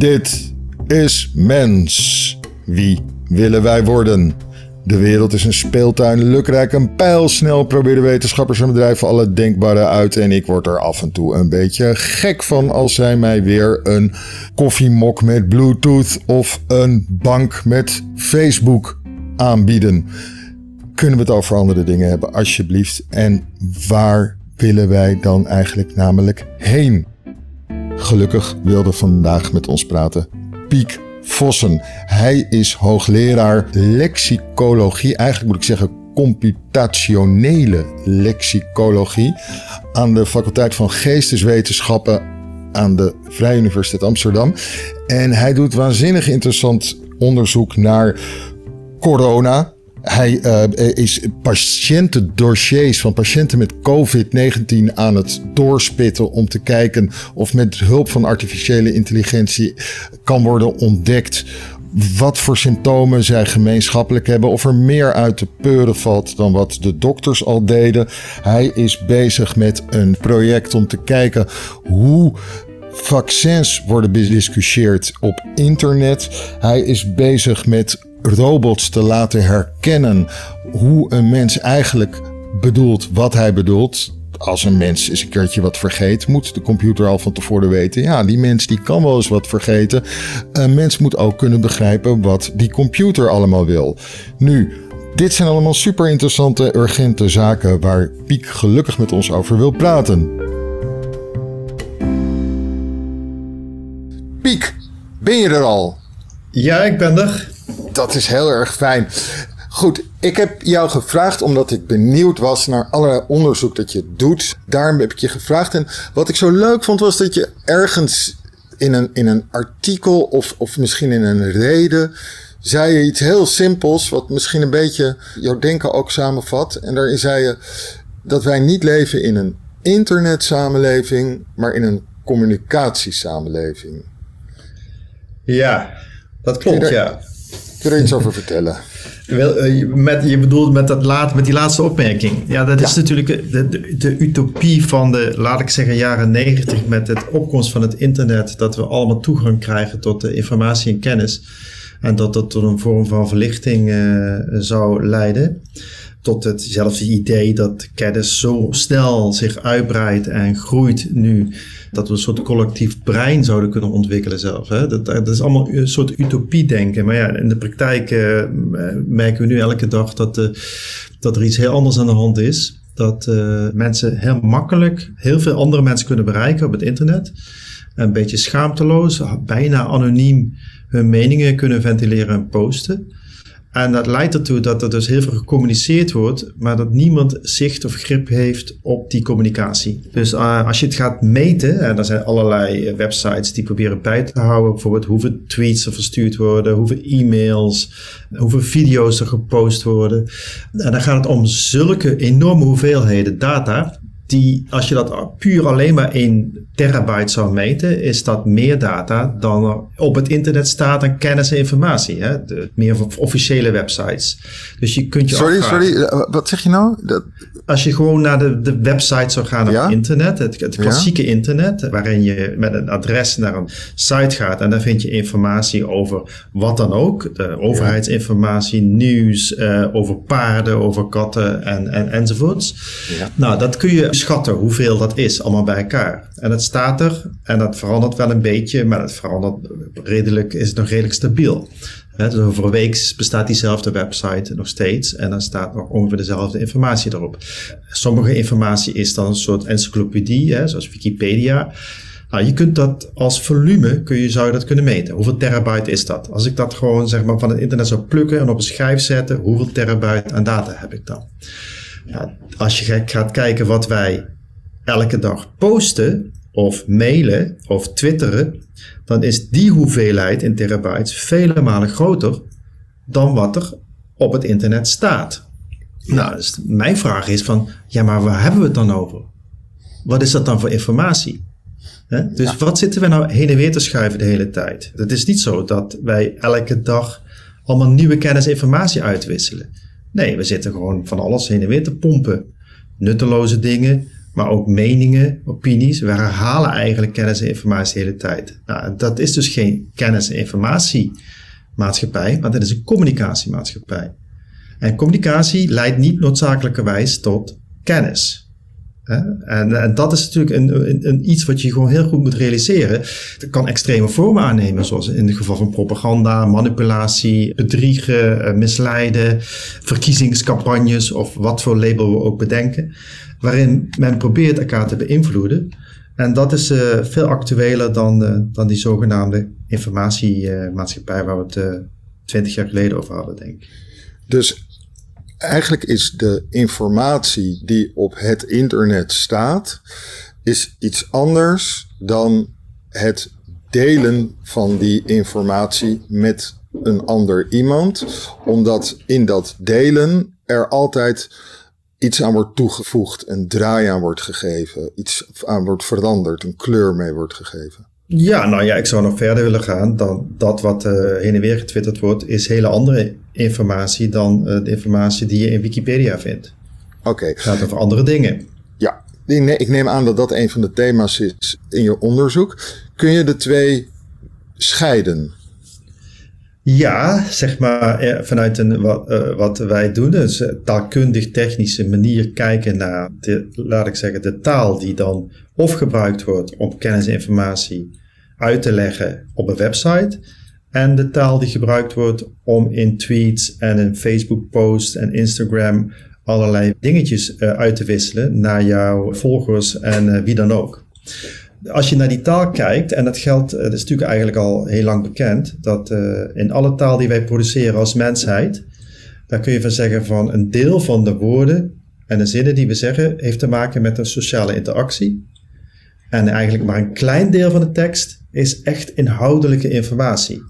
Dit is mens. Wie willen wij worden? De wereld is een speeltuin, lukrijk en pijlsnel proberen wetenschappers en bedrijven alle denkbare uit. En ik word er af en toe een beetje gek van als zij mij weer een koffiemok met Bluetooth of een bank met Facebook aanbieden. Kunnen we het over andere dingen hebben, alsjeblieft? En waar willen wij dan eigenlijk namelijk heen? Gelukkig wilde vandaag met ons praten Piek Vossen. Hij is hoogleraar lexicologie, eigenlijk moet ik zeggen computationele lexicologie aan de faculteit van Geesteswetenschappen aan de Vrije Universiteit Amsterdam. En hij doet waanzinnig interessant onderzoek naar corona, hij uh, is patiëntendossiers van patiënten met COVID-19 aan het doorspitten om te kijken of met hulp van artificiële intelligentie kan worden ontdekt wat voor symptomen zij gemeenschappelijk hebben, of er meer uit te peuren valt dan wat de dokters al deden. Hij is bezig met een project om te kijken hoe vaccins worden bediscussieerd op internet. Hij is bezig met robots te laten herkennen hoe een mens eigenlijk bedoelt wat hij bedoelt. Als een mens eens een keertje wat vergeet, moet de computer al van tevoren weten. Ja, die mens die kan wel eens wat vergeten. Een mens moet ook kunnen begrijpen wat die computer allemaal wil. Nu, dit zijn allemaal super interessante, urgente zaken waar Piek gelukkig met ons over wil praten. Piek, ben je er al? Ja, ik ben er. Dat is heel erg fijn. Goed, ik heb jou gevraagd omdat ik benieuwd was naar allerlei onderzoek dat je doet. Daarom heb ik je gevraagd. En wat ik zo leuk vond was dat je ergens in een, in een artikel of, of misschien in een reden zei je iets heel simpels, wat misschien een beetje jouw denken ook samenvat. En daarin zei je dat wij niet leven in een internetsamenleving, maar in een communicatiesamenleving. Ja, dat klopt, ja. Kun je er iets over vertellen? Eh, met, je bedoelt met, dat laat, met die laatste opmerking. Ja, dat is natuurlijk de, de, de, utopie van de, laat ik zeggen, jaren negentig met het opkomst van het internet. Dat we allemaal toegang krijgen tot de informatie en kennis. En dat dat tot een vorm van verlichting uh, zou leiden. Tot hetzelfde idee dat kennis zo snel zich uitbreidt en groeit nu dat we een soort collectief brein zouden kunnen ontwikkelen zelf. Hè? Dat, dat is allemaal een soort utopie denken. Maar ja, in de praktijk uh, merken we nu elke dag dat, uh, dat er iets heel anders aan de hand is. Dat uh, mensen heel makkelijk heel veel andere mensen kunnen bereiken op het internet. Een beetje schaamteloos, bijna anoniem hun meningen kunnen ventileren en posten. En dat leidt ertoe dat er dus heel veel gecommuniceerd wordt, maar dat niemand zicht of grip heeft op die communicatie. Dus uh, als je het gaat meten, en er zijn allerlei eh, websites die proberen bij te houden, bijvoorbeeld hoeveel tweets er verstuurd worden, hoeveel e-mails, hoeveel video's er gepost worden. En dan gaat het om zulke enorme hoeveelheden data die, als je dat puur alleen maar in terabyte zou meten, is dat meer data dan er op het internet staat aan kennis en informatie. Hè? De, meer officiële websites. Dus je kunt je Sorry, sorry, eh, wat zeg je nou? Dat... Als je gewoon naar de, de website zou gaan op internet, het, het klassieke internet, waarin je met een adres naar een site gaat en dan vind je informatie over wat dan ook. De overheidsinformatie, nieuws, uh, over paarden, over katten en, en, enzovoorts. Nou, dat kun je schatten hoeveel dat is, allemaal bij elkaar. En het staat er en dat verandert wel een beetje, maar het verandert redelijk, is het nog redelijk stabiel. dus over bestaat diezelfde website nog steeds en dan staat nog ongeveer dezelfde informatie erop. Sommige informatie is dan een soort encyclopedie, zoals Wikipedia. Nou, je kunt dat als volume, kun je, zou je dat kunnen meten. Hoeveel terabyte is dat? Als ik dat gewoon zeg maar, van het internet zou plukken en op een schijf zetten, hoeveel terabyte aan data heb ik dan? Ja, als je gaat kijken wat wij elke dag posten, of mailen, of twitteren, dan is die hoeveelheid in terabytes vele malen groter dan wat er op het internet staat. Nou, dus mijn vraag is van, ja, maar waar hebben we het dan over? Wat is dat dan voor informatie? Dus wat zitten we nou heen en weer te schuiven de hele tijd? Het is niet zo dat wij elke dag allemaal nieuwe kennis en informatie uitwisselen. Nee, we zitten gewoon van alles heen en weer te pompen. Nutteloze dingen, maar ook meningen, opinies. We herhalen eigenlijk kennis en informatie de hele tijd. Nou, dat is dus geen kennis- en informatiemaatschappij, maar dat is een communicatiemaatschappij. En communicatie leidt niet noodzakelijkerwijs tot kennis. En, en, dat is natuurlijk een, een, iets wat je gewoon heel goed moet realiseren. Het kan extreme vormen aannemen, zoals in het geval van propaganda, manipulatie, bedriegen, eh, misleiden, verkiezingscampagnes of wat voor label we ook bedenken. Waarin men probeert elkaar te beïnvloeden. En dat is uh, veel actueler dan, dan die zogenaamde informatiemaatschappij waar we het twintig jaar geleden over hadden, denk ik. Dus eigenlijk is de informatie die op het internet staat, is iets anders dan het delen van die informatie met een ander iemand. Omdat in dat delen er altijd iets aan wordt toegevoegd, een draai aan wordt gegeven, iets aan wordt veranderd, een kleur mee wordt gegeven. Ja, nou ja, ik zou nog verder willen gaan dan dat wat uh, heen en weer getwitterd wordt, is hele andere informatie dan uh, de informatie die je in Wikipedia vindt. Oké. Het gaat over andere dingen. Ja, ik neem aan dat dat een van de thema's is in je onderzoek. Kun je de twee scheiden? Ja, zeg maar eh, vanuit een, wat, uh, wat wij doen, dus taalkundig-technische manier kijken naar, de, laat ik zeggen, de taal die dan of gebruikt wordt om kennis en informatie uit te leggen op een website. En de taal die gebruikt wordt om in tweets en in Facebook posts en Instagram allerlei dingetjes uh, uit te wisselen naar jouw volgers en uh, wie dan ook. Als je naar die taal kijkt, en dat geldt, uh, dat is natuurlijk eigenlijk al heel lang bekend, dat in alle taal die wij produceren als mensheid, daar kun je van zeggen van een deel van de woorden en de zinnen die we zeggen heeft te maken met een sociale interactie. En eigenlijk maar een klein deel van de tekst is echt inhoudelijke informatie.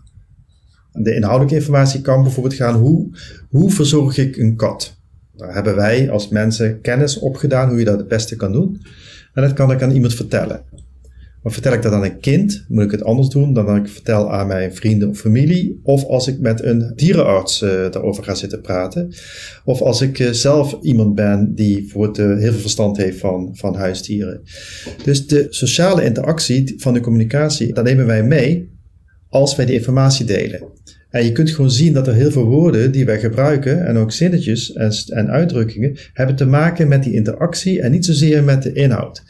De inhoudelijke informatie kan bijvoorbeeld gaan hoe, hoe verzorg ik een kat? Daar hebben wij als mensen kennis opgedaan hoe je dat het beste kan doen. En dat kan ik aan iemand vertellen. Maar vertel ik dat aan een kind, moet ik het anders doen dan dat ik vertel aan mijn vrienden of familie. Of als ik met een dierenarts uh, daarover ga zitten praten. Of als ik uh, zelf iemand ben die voor uh, heel veel verstand heeft van, van huisdieren. Dus de sociale interactie van de communicatie, dat nemen wij mee als wij die informatie delen. En je kunt gewoon zien dat er heel veel woorden die wij gebruiken, en ook zinnetjes en, en uitdrukkingen, hebben te maken met die interactie en niet zozeer met de inhoud.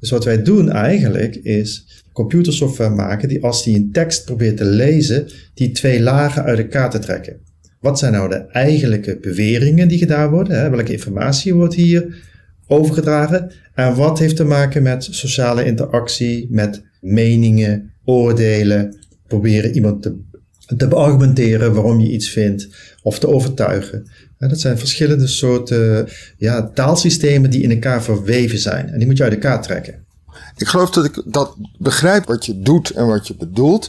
Dus wat wij doen eigenlijk is computersoftware maken die als die een tekst probeert te lezen, die twee lagen uit elkaar te trekken. Wat zijn nou de eigenlijke beweringen die gedaan worden? Hè? Welke informatie wordt hier overgedragen? En wat heeft te maken met sociale interactie, met meningen, oordelen, proberen iemand te, te beargumenteren waarom je iets vindt of te overtuigen. dat zijn verschillende soorten ja, taalsystemen die in elkaar verweven zijn. En die moet je uit elkaar trekken. Ik geloof dat ik dat begrijp wat je doet en wat je bedoelt.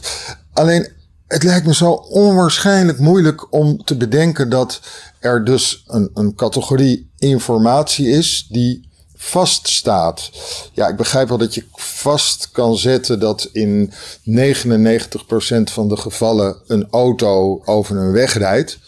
Alleen het lijkt me zo onwaarschijnlijk moeilijk om te bedenken dat er dus een, een categorie informatie is die vaststaat. Ja, ik begrijp wel dat je vast kan zetten dat in 99% van de gevallen een auto over een weg rijdt.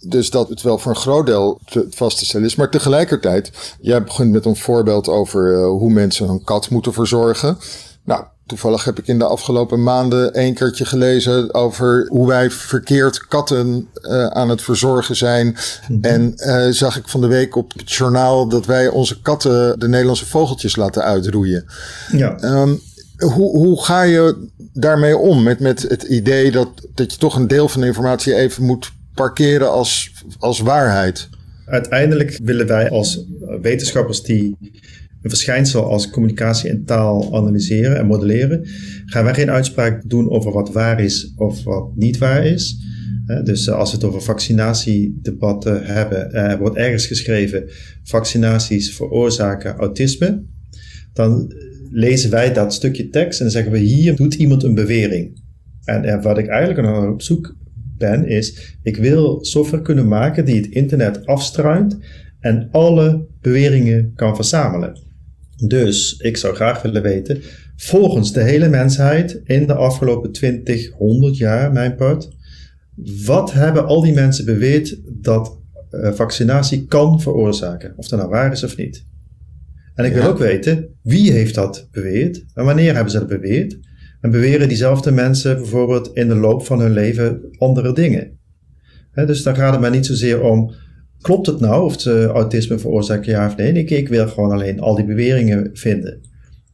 Dus dat het wel voor een groot deel vast te stellen is. Maar tegelijkertijd, jij begint met een voorbeeld over uh, hoe mensen hun kat moeten verzorgen. Nou, Toevallig heb ik in de afgelopen maanden een keertje gelezen over hoe wij verkeerd katten uh, aan het verzorgen zijn. Mhm. En uh, zag ik van de week op het journaal dat wij onze katten de Nederlandse vogeltjes laten uitroeien. Ja. Um, hoe, hoe ga je daarmee om met, met het idee dat, dat je toch een deel van de informatie even moet parkeren als, als waarheid? Uiteindelijk willen wij als wetenschappers die een verschijnsel als communicatie en taal analyseren en modelleren, gaan wij geen uitspraak doen over wat waar is of wat niet waar is. Dus eh, als we het over vaccinatiedebatten hebben, er wordt ergens geschreven vaccinaties veroorzaken autisme, dan lezen wij dat stukje tekst en dan zeggen we hier doet iemand een bewering. En wat ik eigenlijk nog op zoek ben is, ik wil software kunnen maken die het internet afstruint en alle beweringen kan verzamelen. Dus ik zou graag willen weten, volgens de hele mensheid in de afgelopen 20, 100 jaar, mijn part, wat hebben al die mensen beweerd dat uh, vaccinatie kan veroorzaken? Of dat nou waar is of niet. En ik wil ook weten, wie heeft dat beweerd en wanneer hebben ze dat beweerd? En beweren diezelfde mensen bijvoorbeeld in de loop van hun leven andere dingen? Dus dan gaat het maar niet zozeer om, klopt het nou of ze autisme veroorzaken ja of nee? Ik, ik wil gewoon alleen al die beweringen vinden.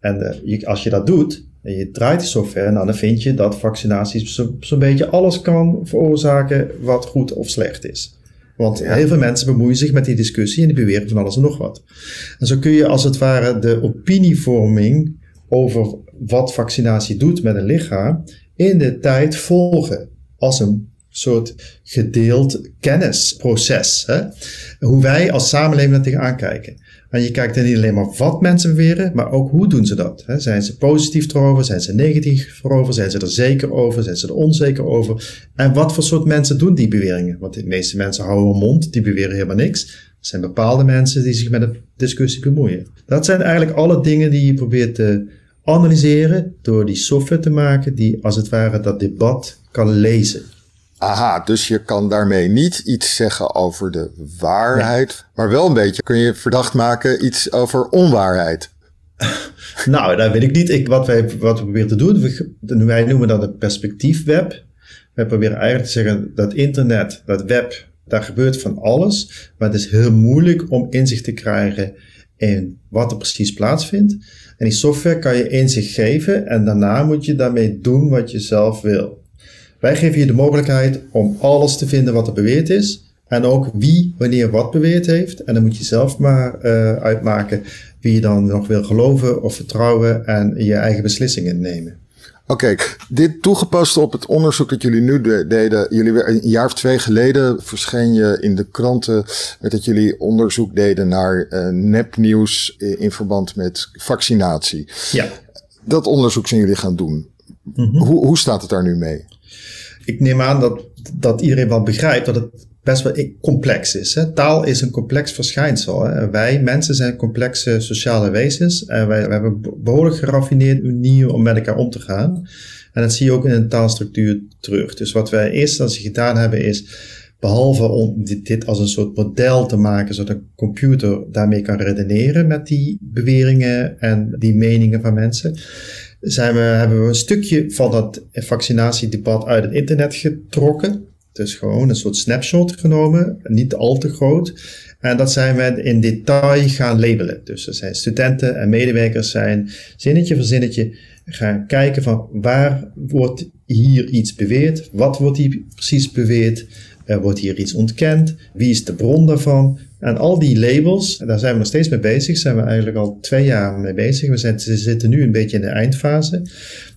En eh, je- als je dat doet, en je draait software, nou, dan vind je dat vaccinaties zo- zo'n beetje alles kan veroorzaken wat goed of slecht is. Want Ja. heel veel mensen bemoeien zich met die discussie en die beweren van alles en nog wat. En zo kun je als het ware de opinievorming over wat vaccinatie doet met een lichaam in de tijd volgen. Als een soort gedeeld kennisproces. Hè? Hoe wij als samenleving er tegenaan kijken. En je kijkt er niet alleen maar wat mensen beweren, maar ook hoe doen ze dat. Hè? Zijn ze positief erover? Zijn ze negatief erover? Zijn ze er zeker over? Zijn ze er onzeker over? En wat voor soort mensen doen die beweringen? Want de meeste mensen houden hun mond, die beweren helemaal niks. Er zijn bepaalde mensen die zich met de discussie bemoeien. Dat zijn eigenlijk alle dingen die je probeert te analyseren door die software te maken die als het ware dat debat kan lezen. Aha, dus je kan daarmee niet iets zeggen over de waarheid, maar wel een beetje kun je verdacht maken iets over onwaarheid. Nou, dat weet ik niet. Ik, wat, wij, wat we proberen te doen, we- wij noemen dat een perspectiefweb. Wij proberen eigenlijk te zeggen dat internet, dat web, daar gebeurt van alles. Maar het is heel moeilijk om inzicht te krijgen in wat er precies plaatsvindt. En die software kan je inzicht geven en daarna moet je daarmee doen wat je zelf wil. Wij geven je de mogelijkheid om alles te vinden wat er beweerd is. En ook wie wanneer wat beweerd heeft. En dan moet je zelf maar eh, uitmaken wie je dan nog wil geloven of vertrouwen en je eigen beslissingen nemen. Oké, dit toegepast op het onderzoek dat jullie nu de- deden. Jullie een jaar of twee geleden verscheen je in de kranten met dat jullie onderzoek deden naar eh, nepnieuws in verband met vaccinatie. Ja, Dat onderzoek zijn jullie gaan doen. hoe, hoe staat het daar nu mee? Ik neem aan dat, dat iedereen wel begrijpt dat het best wel complex is. Hè? Taal is een complex verschijnsel. Hè? Wij mensen zijn complexe sociale wezens. En wij, hebben behoorlijk geraffineerde manier om met elkaar om te gaan. En dat zie je ook in een taalstructuur terug. Dus wat wij eerste instantie gedaan hebben is, behalve om dit als een soort model te maken, zodat een computer daarmee kan redeneren met die beweringen en die meningen van mensen, zijn we, hebben we een stukje van dat vaccinatiedebat uit het internet getrokken. Dus gewoon een soort snapshot genomen, niet al te groot. En dat zijn we in detail gaan labelen. Dus er zijn studenten en medewerkers zijn zinnetje voor zinnetje gaan kijken van waar wordt hier iets beweerd? Wat wordt hier precies beweerd? Er wordt hier iets ontkend? Wie is de bron daarvan? En al die labels, daar zijn we nog steeds mee bezig. Zijn we eigenlijk al twee jaar mee bezig. We zijn, ze zitten nu een beetje in de eindfase.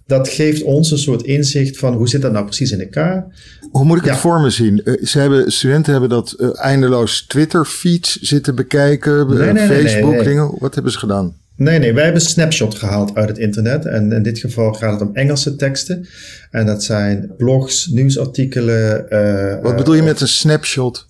Dat geeft ons een soort inzicht van hoe zit dat nou precies in elkaar? Hoe moet ik het voor me zien? Eh, ze hebben, studenten hebben dat eh, eindeloos Twitter-feeds zitten bekijken, eh, Nee, nee, nee, Facebook, nee, nee. dingen. Wat hebben ze gedaan? Nee, nee, wij hebben een snapshot gehaald uit het internet. En in dit geval gaat het om Engelse teksten. En dat zijn blogs, nieuwsartikelen. eh, Wat bedoel je met een snapshot?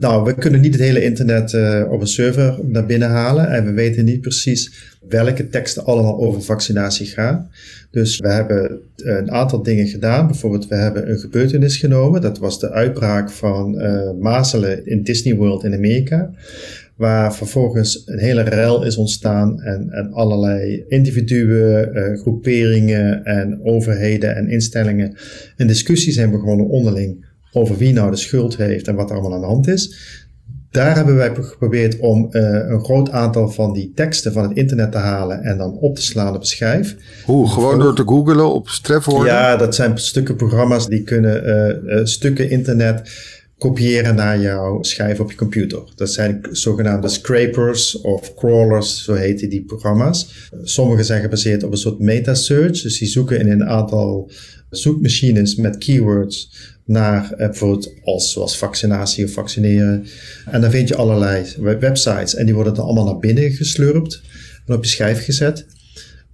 Nou, we kunnen niet het hele internet eh, op een server naar binnen halen. En we weten niet precies welke teksten allemaal over vaccinatie gaan. Dus we hebben een aantal dingen gedaan. Bijvoorbeeld, we hebben een gebeurtenis genomen. Dat was de uitbraak van eh mazelen in Disney World in Amerika. Waar vervolgens een hele rel is ontstaan en, en allerlei individuen, eh, groeperingen en overheden en instellingen een discussie zijn begonnen onderling over wie nou de schuld heeft en wat er allemaal aan de hand is. Daar hebben wij geprobeerd om eh, een groot aantal van die teksten van het internet te halen en dan op te slaan op een schijf. Hoe? Gewoon door te googlen op trefwoorden? Ja, dat zijn stukken programma's die kunnen eh, stukken internet kopiëren naar jouw schijf op je computer. Dat zijn zogenaamde scrapers of crawlers, zo heten die programma's. Sommige zijn gebaseerd op een soort meta-search, dus die zoeken in een aantal zoekmachines met keywords naar eh, bijvoorbeeld als, zoals vaccinatie of vaccineren. En dan vind je allerlei web- websites en die worden dan allemaal naar binnen geslurpt en op je schijf gezet.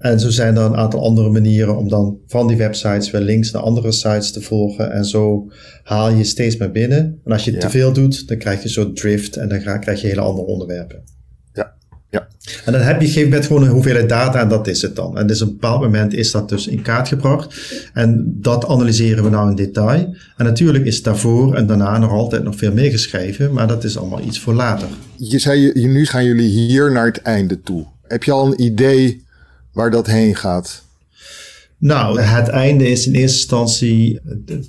En zo zijn er een aantal andere manieren om dan van die websites weer links naar andere sites te volgen. En zo haal je steeds maar binnen. En als je Ja. te veel doet, dan krijg je een soort drift en dan ga- krijg je hele andere onderwerpen. Ja, ja. En dan heb je gegeven moment gewoon een hoeveelheid data en dat is het dan. En dus op een bepaald moment is dat dus in kaart gebracht. En dat analyseren we nou in detail. En natuurlijk is daarvoor en daarna nog altijd nog veel meer geschreven, maar dat is allemaal iets voor later. Je zei, je, nu gaan jullie hier naar het einde toe. heb je al een idee waar dat heen gaat? Nou, het einde is in eerste instantie. In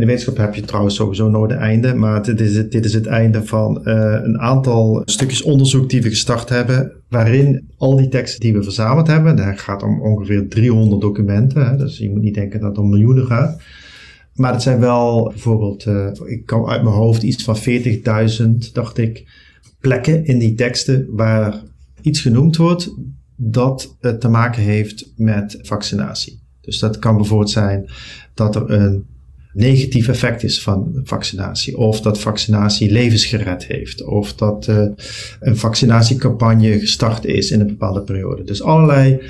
de wetenschap heb je trouwens sowieso nooit een einde. Maar dit is het, dit is het einde van uh, een aantal stukjes onderzoek die we gestart hebben. Waarin al die teksten die we verzameld hebben. Daar gaat om ongeveer 300 documenten. Hè, dus je moet niet denken dat het om miljoenen gaat. Maar het zijn wel bijvoorbeeld. Uh, ik kan uit mijn hoofd iets van 40.000, dacht ik. Plekken in die teksten waar iets genoemd wordt dat het te maken heeft met vaccinatie. Dus dat kan bijvoorbeeld zijn dat er een negatief effect is van vaccinatie. Of dat vaccinatie levens gered heeft. Of dat uh, een vaccinatiecampagne gestart is in een bepaalde periode. Dus allerlei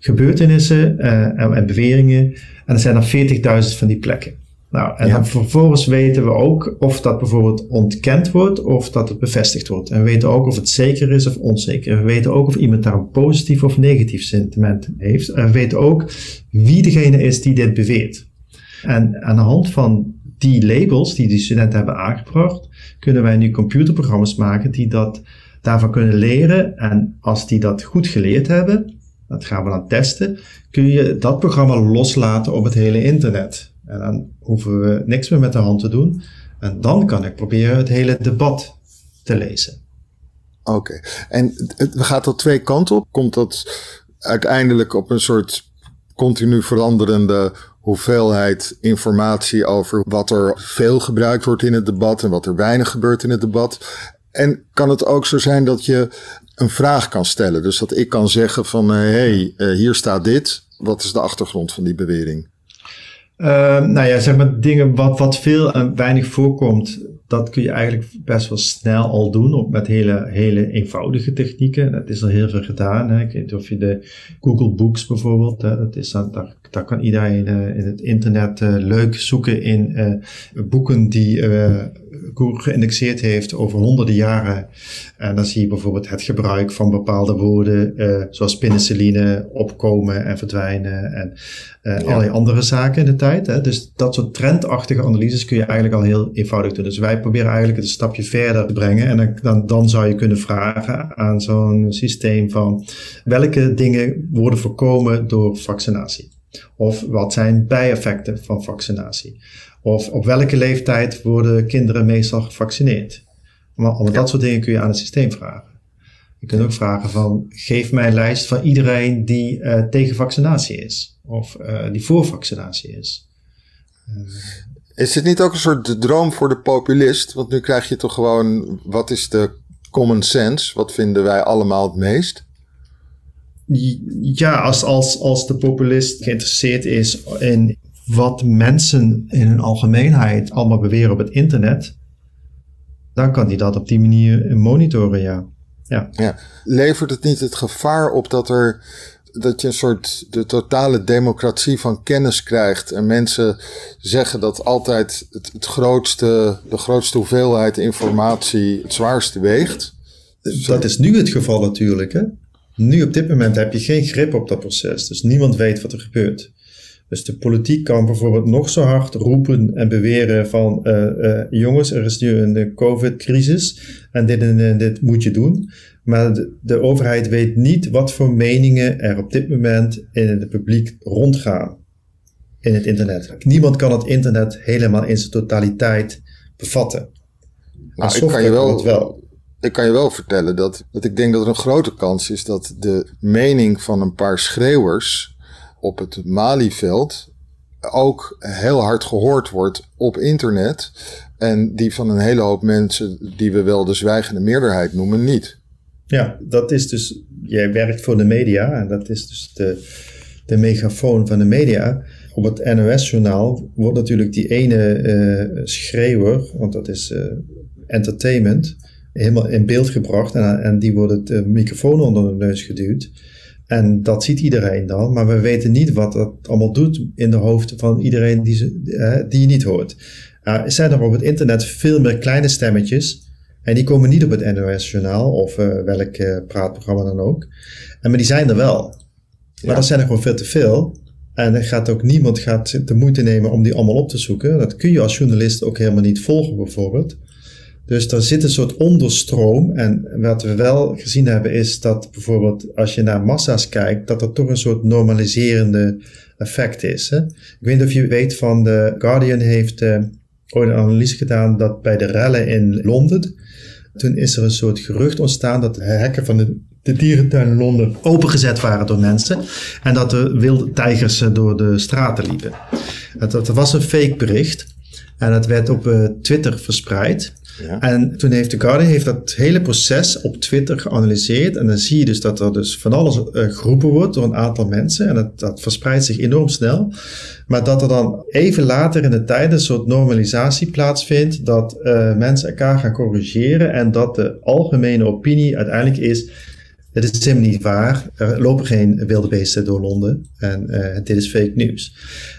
gebeurtenissen en, en, beweringen. En er zijn er 40.000 van die plekken. Nou, en dan vervolgens weten we ook of dat bijvoorbeeld ontkend wordt of dat het bevestigd wordt. En we weten ook of het zeker is of onzeker. We weten ook of iemand daar een positief of negatief sentiment heeft. En we weten ook wie degene is die dit beweert. En aan de hand van die labels die die studenten hebben aangebracht, kunnen wij nu computerprogramma's maken die dat daarvan kunnen leren. En als die dat goed geleerd hebben, dat gaan we dan testen, kun je dat programma loslaten op het hele internet. En dan hoeven we niks meer met de hand te doen. En dan kan ik proberen het hele debat te lezen. Oké, en het gaat dat twee kanten op? Komt dat uiteindelijk op een soort continu veranderende hoeveelheid informatie over wat er veel gebruikt wordt in het debat en wat er weinig gebeurt in het debat? En kan het ook zo zijn dat je een vraag kan stellen? Dus dat ik kan zeggen van, hé, hey, eh, hier staat dit. Wat is de achtergrond van die bewering? Uh, nou ja, zeg maar dingen wat, wat veel en weinig voorkomt, dat kun je eigenlijk best wel snel al doen op, met hele, hele eenvoudige technieken. Dat is al heel veel gedaan. Hè. Ik weet niet of je de Google Books bijvoorbeeld, hè, dat is dan, daar, kan iedereen uh, in het internet uh, leuk zoeken in uh, boeken die Google geïndexeerd heeft over honderden jaren. En dan zie je bijvoorbeeld het gebruik van bepaalde woorden, zoals penicilline, opkomen en verdwijnen en ja. allerlei andere zaken in de tijd. Hè. Dus dat soort trendachtige analyses kun je eigenlijk al heel eenvoudig doen. Dus wij proberen eigenlijk het een stapje verder te brengen. En dan, dan, dan zou je kunnen vragen aan zo'n systeem van welke dingen worden voorkomen door vaccinatie? Of wat zijn bijeffecten van vaccinatie? Of op welke leeftijd worden kinderen meestal gevaccineerd? Maar dat soort dingen kun je aan het systeem vragen. Je kunt ook vragen van, geef mij een lijst van iedereen die uh, tegen vaccinatie is. Of uh, die voor vaccinatie is. Uh, is het niet ook een soort droom voor de populist? Want nu krijg je toch gewoon, wat is de common sense? Wat vinden wij allemaal het meest? Ja, als, als, als de populist geïnteresseerd is in wat mensen in hun algemeenheid allemaal beweren op het internet, dan kan hij dat op die manier monitoren, ja. Ja. ja. Levert het niet het gevaar op dat er dat je een soort de totale democratie van kennis krijgt. En mensen zeggen dat altijd het, het grootste, de grootste hoeveelheid informatie het zwaarste weegt. Dat is nu het geval natuurlijk. Hè? Nu op dit moment heb je geen grip op dat proces. Dus niemand weet wat er gebeurt. Dus de politiek kan bijvoorbeeld nog zo hard roepen en beweren van uh, uh, jongens, er is nu een COVID-crisis en dit en dit moet je doen. Maar de, de, overheid weet niet wat voor meningen er op dit moment in het publiek rondgaan in het internet. Niemand kan het internet helemaal in zijn totaliteit bevatten. Nou, ik kan je wel, wel, Ik kan je wel vertellen dat, dat ik denk dat er een grote kans is dat de mening van een paar schreeuwers op het Malieveld ook heel hard gehoord wordt op internet. En die van een hele hoop mensen die we wel de zwijgende meerderheid noemen, niet. Ja, dat is dus, jij werkt voor de media en dat is dus de, de megafoon van de media. Op het NOS-journaal wordt natuurlijk die ene uh, schreeuwer, want dat is uh, entertainment, helemaal in beeld gebracht en, en die wordt de microfoon onder de neus geduwd. En dat ziet iedereen dan, maar we weten niet wat dat allemaal doet in de hoofden van iedereen die, ze, die je niet hoort. er zijn er op het internet veel meer kleine stemmetjes en die komen niet op het NOS-journaal of uh, welk uh, praatprogramma dan ook. En, maar die zijn er wel. Maar ja. dat zijn er gewoon veel te veel. En er gaat ook niemand gaat de moeite nemen om die allemaal op te zoeken. Dat kun je als journalist ook helemaal niet volgen, bijvoorbeeld. Dus er zit een soort onderstroom. En wat we wel gezien hebben is dat bijvoorbeeld als je naar massa's kijkt, dat er toch een soort normaliserende effect is. Hè? Ik weet niet of je weet van de Guardian heeft uh, ooit een analyse gedaan dat bij de rellen in Londen, toen is er een soort gerucht ontstaan dat de hekken van de, dierentuin in Londen opengezet waren door mensen en dat er wilde tijgers eh, door de straten liepen. Dat, dat was een fake bericht en het werd op uh, Twitter verspreid. En toen heeft de Guardian heeft dat hele proces op Twitter geanalyseerd. En dan zie je dus dat er dus van alles uh, geroepen wordt door een aantal mensen. En dat, dat verspreidt zich enorm snel. Maar dat er dan even later in de tijd een soort normalisatie plaatsvindt. Dat uh, mensen elkaar gaan corrigeren. En dat de algemene opinie uiteindelijk is het is helemaal niet waar. Er lopen geen wilde beesten door Londen. En uh, dit is fake nieuws.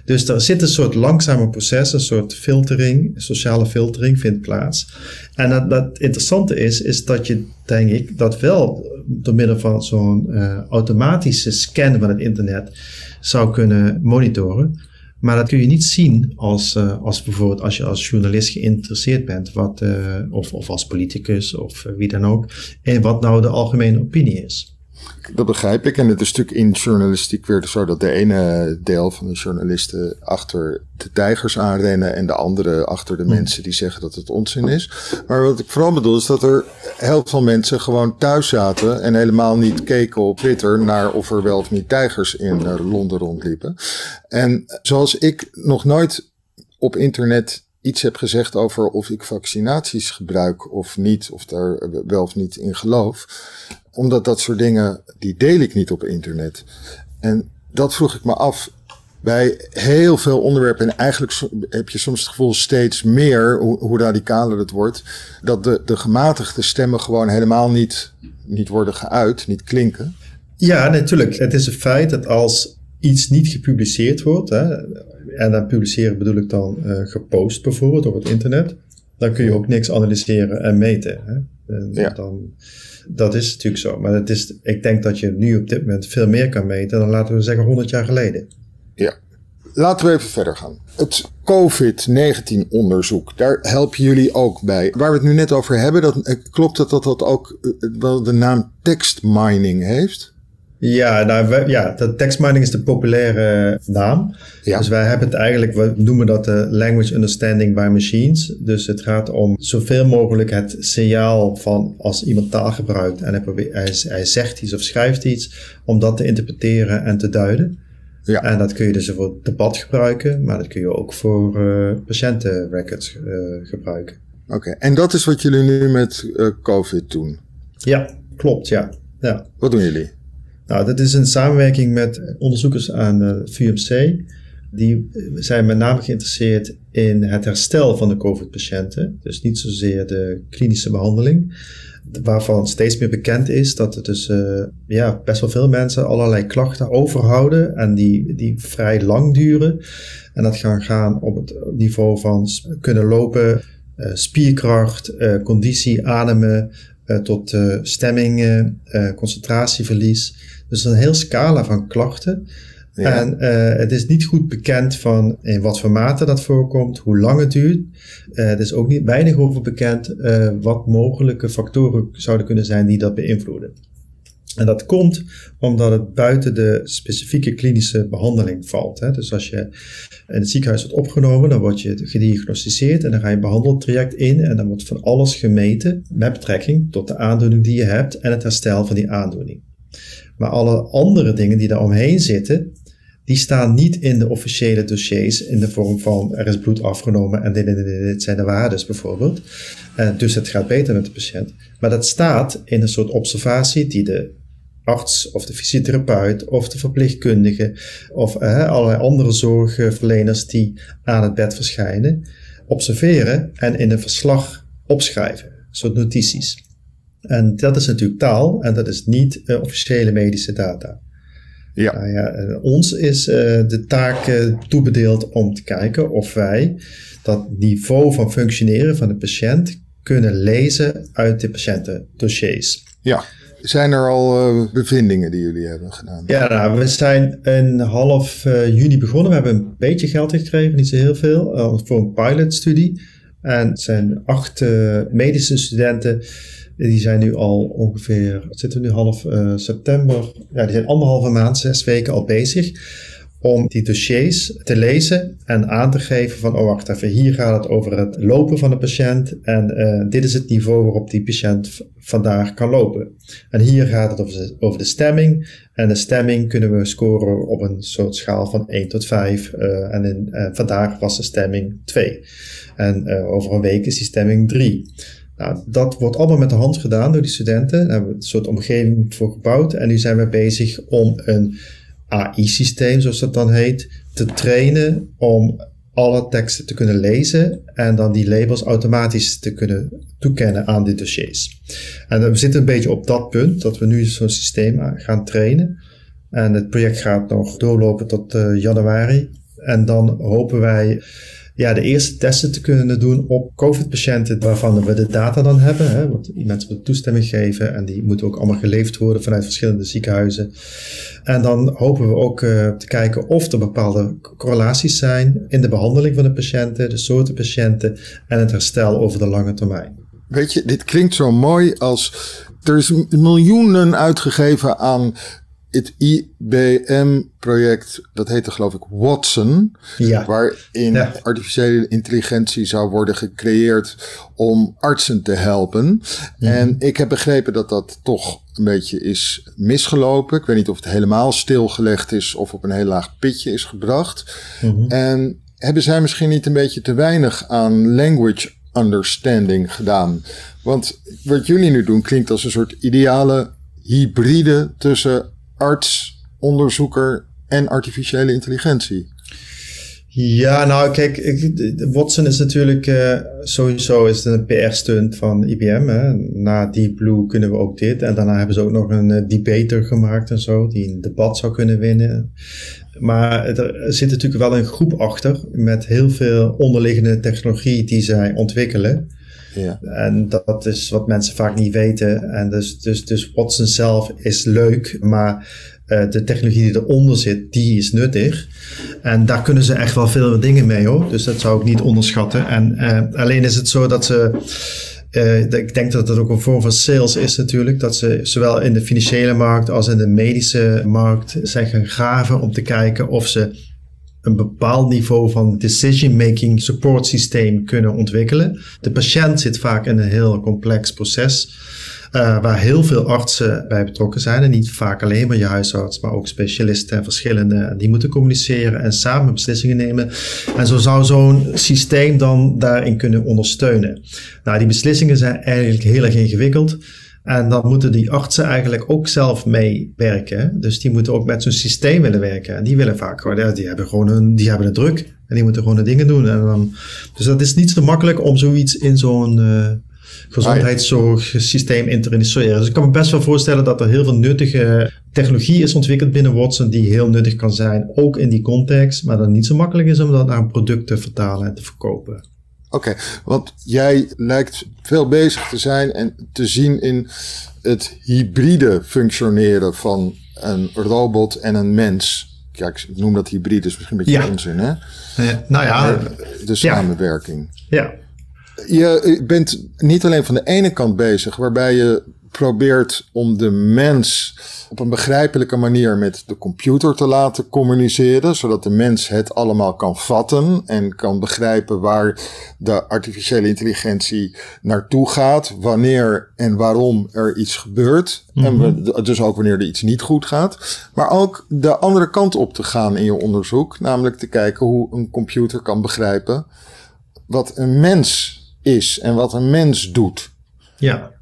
Dus er zit een soort langzame proces, een soort filtering, sociale filtering vindt plaats. En dat, dat interessante is, is dat je, denk ik, dat wel door middel van zo'n uh, automatische scan van het internet zou kunnen monitoren. Maar dat kun je niet zien als, uh, als bijvoorbeeld als je als journalist geïnteresseerd bent, wat, uh, of, of als politicus of uh, wie dan ook, en wat nou de algemene opinie is. Dat begrijp ik. En het is natuurlijk in journalistiek weer zo dat de ene deel van de journalisten achter de tijgers aanrennen en de andere achter de hmm. mensen die zeggen dat het onzin is. Maar wat ik vooral bedoel is dat er heel veel mensen gewoon thuis zaten en helemaal niet keken op Twitter naar of er wel of niet tijgers in Londen rondliepen. En zoals ik nog nooit op internet iets heb gezegd over of ik vaccinaties gebruik of niet, of daar wel of niet in geloof omdat dat soort dingen, die deel ik niet op internet. En dat vroeg ik me af. Bij heel veel onderwerpen, en eigenlijk heb je soms het gevoel steeds meer, hoe, hoe radicaler het wordt, dat de, de gematigde stemmen gewoon helemaal niet, niet worden geuit, niet klinken. Ja, natuurlijk. Het is een feit dat als iets niet gepubliceerd wordt, hè, en dan publiceren bedoel ik dan uh, gepost bijvoorbeeld op het internet, dan kun je ook niks analyseren en meten. Hè. En ja. dan, dat is natuurlijk zo. Maar het is, ik denk dat je nu op dit moment veel meer kan meten dan laten we zeggen 100 jaar geleden. Ja. Laten we even verder gaan. Het COVID-19 onderzoek, daar helpen jullie ook bij. Waar we het nu net over hebben, dat, eh, klopt het dat dat ook eh, wel de naam text mining heeft? Ja, nou, ja, dat text mining is de populaire naam. Ja. Dus wij hebben het eigenlijk, we noemen dat de language understanding by machines. Dus het gaat om zoveel mogelijk het signaal van als iemand taal gebruikt en hij, probeert, hij, hij zegt iets of schrijft iets, om dat te interpreteren en te duiden. Ja. En dat kun je dus voor debat gebruiken, maar dat kun je ook voor uh, patiëntenrecords uh, gebruiken. Oké, en dat is wat jullie nu met uh, COVID doen? Ja, klopt, ja. ja. Wat doen jullie? Nou, dat is een samenwerking met onderzoekers aan de VUMC. Die zijn met name geïnteresseerd in het herstel van de COVID-patiënten. Dus niet zozeer de klinische behandeling. Waarvan steeds meer bekend is dat er dus uh, ja, best wel veel mensen allerlei klachten overhouden. En die, die vrij lang duren. En dat gaan gaan op het niveau van kunnen lopen, uh, spierkracht, conditie, ademen, tot stemming, concentratieverlies. Dus een heel scala van klachten. En uh, het is niet goed bekend van in wat voor mate dat voorkomt, hoe lang het duurt. Uh, er is ook niet weinig over bekend uh, wat mogelijke factoren zouden kunnen zijn die dat beïnvloeden. En dat komt omdat het buiten de specifieke klinische behandeling valt. Hè. Dus als je in het ziekenhuis wordt opgenomen, dan word je gediagnosticeerd en dan ga je een behandeltraject in en dan wordt van alles gemeten met betrekking tot de aandoening die je hebt en het herstel van die aandoening. Maar alle andere dingen die daar omheen zitten, die staan niet in de officiële dossiers in de vorm van er is bloed afgenomen en dit, zijn de waardes bijvoorbeeld. Uh, dus het gaat beter met de patiënt. Maar dat staat in een soort observatie die de arts of de fysiotherapeut of de verpleegkundige of uh, allerlei andere zorgverleners die aan het bed verschijnen, observeren en in een verslag opschrijven. Soort notities. En dat is natuurlijk taal en dat is niet uh, officiële medische data. Ja. Nou ja, eh, ons is uh, de taak toebedeeld om te kijken of wij dat niveau van functioneren van de patiënt kunnen lezen uit de patiëntendossiers. Ja. Zijn er al bevindingen die jullie hebben gedaan? Ja, nou, we zijn in half juni begonnen. We hebben een beetje geld gekregen, niet zo heel veel, voor een pilotstudie. En het zijn acht medische studenten die zijn nu al ongeveer, zitten we nu half september, ja, die zijn anderhalve maand, zes weken al bezig om die dossiers te lezen en aan te geven van, oh wacht even, hier gaat het over het lopen van de patiënt en uh, dit is het niveau waarop die patiënt vandaag kan lopen. En hier gaat het over de, stemming en de stemming kunnen we scoren op een soort schaal van 1 tot 5 uh, eh, en vandaag was de stemming 2 en over een week is die stemming 3. Nou, dat wordt allemaal met de hand gedaan door die studenten. Daar hebben we een soort omgeving voor gebouwd. En nu zijn we bezig om een AI-systeem, zoals dat dan heet, te trainen om alle teksten te kunnen lezen en dan die labels automatisch te kunnen toekennen aan die dossiers. En we zitten een beetje op dat punt dat we nu zo'n systeem gaan trainen. En het project gaat nog doorlopen tot uh, januari. En dan hopen wij ja, de eerste testen te kunnen doen op COVID-patiënten waarvan we de data dan hebben. Hè, want mensen moeten toestemming geven en die moeten ook allemaal geleverd worden vanuit verschillende ziekenhuizen. En dan hopen we ook uh, te kijken of er bepaalde correlaties zijn in de behandeling van de patiënten, de soorten patiënten en het herstel over de lange termijn. Weet je, dit klinkt zo mooi als er is miljoenen uitgegeven aan het IBM-project, dat heette geloof ik Watson, ja. waarin artificiële intelligentie zou worden gecreëerd om artsen te helpen. Mhm. En ik heb begrepen dat dat toch een beetje is misgelopen. Ik weet niet of het helemaal stilgelegd is of op een heel laag pitje is gebracht. Mhm. En hebben zij misschien niet een beetje te weinig aan language understanding gedaan? Want wat jullie nu doen klinkt als een soort ideale hybride tussen arts, onderzoeker en artificiële intelligentie? Ja, nou kijk, Watson is natuurlijk uh, sowieso is een PR-stunt van IBM. Hè. Na Deep Blue kunnen we ook dit. En daarna hebben ze ook nog een uh, debater gemaakt en zo, die een debat zou kunnen winnen. Maar er zit natuurlijk wel een groep achter met heel veel onderliggende technologie die zij ontwikkelen. En dat is wat mensen vaak niet weten. En dus, dus, dus Watson zelf is leuk, maar uh, de technologie die eronder zit, die is nuttig. En daar kunnen ze echt wel veel dingen mee hoor. Dus dat zou ik niet onderschatten. En uh, alleen is het zo dat ze. Uh, ik denk dat het ook een vorm van sales is natuurlijk. Dat ze zowel in de financiële markt als in de medische markt zijn gaan graven om te kijken of ze een bepaald niveau van decision-making support systeem kunnen ontwikkelen. De patiënt zit vaak in een heel complex proces. Uh, waar heel veel artsen bij betrokken zijn. En niet vaak alleen maar je huisarts, maar ook specialisten en verschillende. Die moeten communiceren en samen beslissingen nemen. En zo zou zo'n systeem dan daarin kunnen ondersteunen. Nou, die beslissingen zijn eigenlijk heel erg ingewikkeld. En dan moeten die artsen eigenlijk ook zelf meewerken. Dus die moeten ook met zo'n systeem willen werken. En die willen vaak gewoon, die hebben gewoon een, die hebben het druk. En die moeten gewoon de dingen doen. En dan, dus dat is niet zo makkelijk om zoiets in zo'n uh, gezondheidszorgsysteem in te introduceren. Dus ik kan me best wel voorstellen dat er heel veel nuttige technologie is ontwikkeld binnen Watson die heel nuttig kan zijn, ook in die context. Maar dat niet zo makkelijk is om dat naar een product te vertalen en te verkopen. Oké, want jij lijkt veel bezig te zijn en te zien in het hybride functioneren van een robot en een mens. Ja, ik noem dat hybride, is misschien een beetje ja. onzin, hè? Ja, nou ja. De samenwerking. Ja. Je bent niet alleen van de ene kant bezig, waarbij je probeert om de mens op een begrijpelijke manier met de computer te laten communiceren, zodat de mens het allemaal kan vatten en kan begrijpen waar de artificiële intelligentie naartoe gaat, wanneer en waarom er iets gebeurt. En mhm. dus ook wanneer er iets niet goed gaat. Maar ook de andere kant op te gaan in je onderzoek, namelijk te kijken hoe een computer kan begrijpen wat een mens is en wat een mens doet. Ja, ja.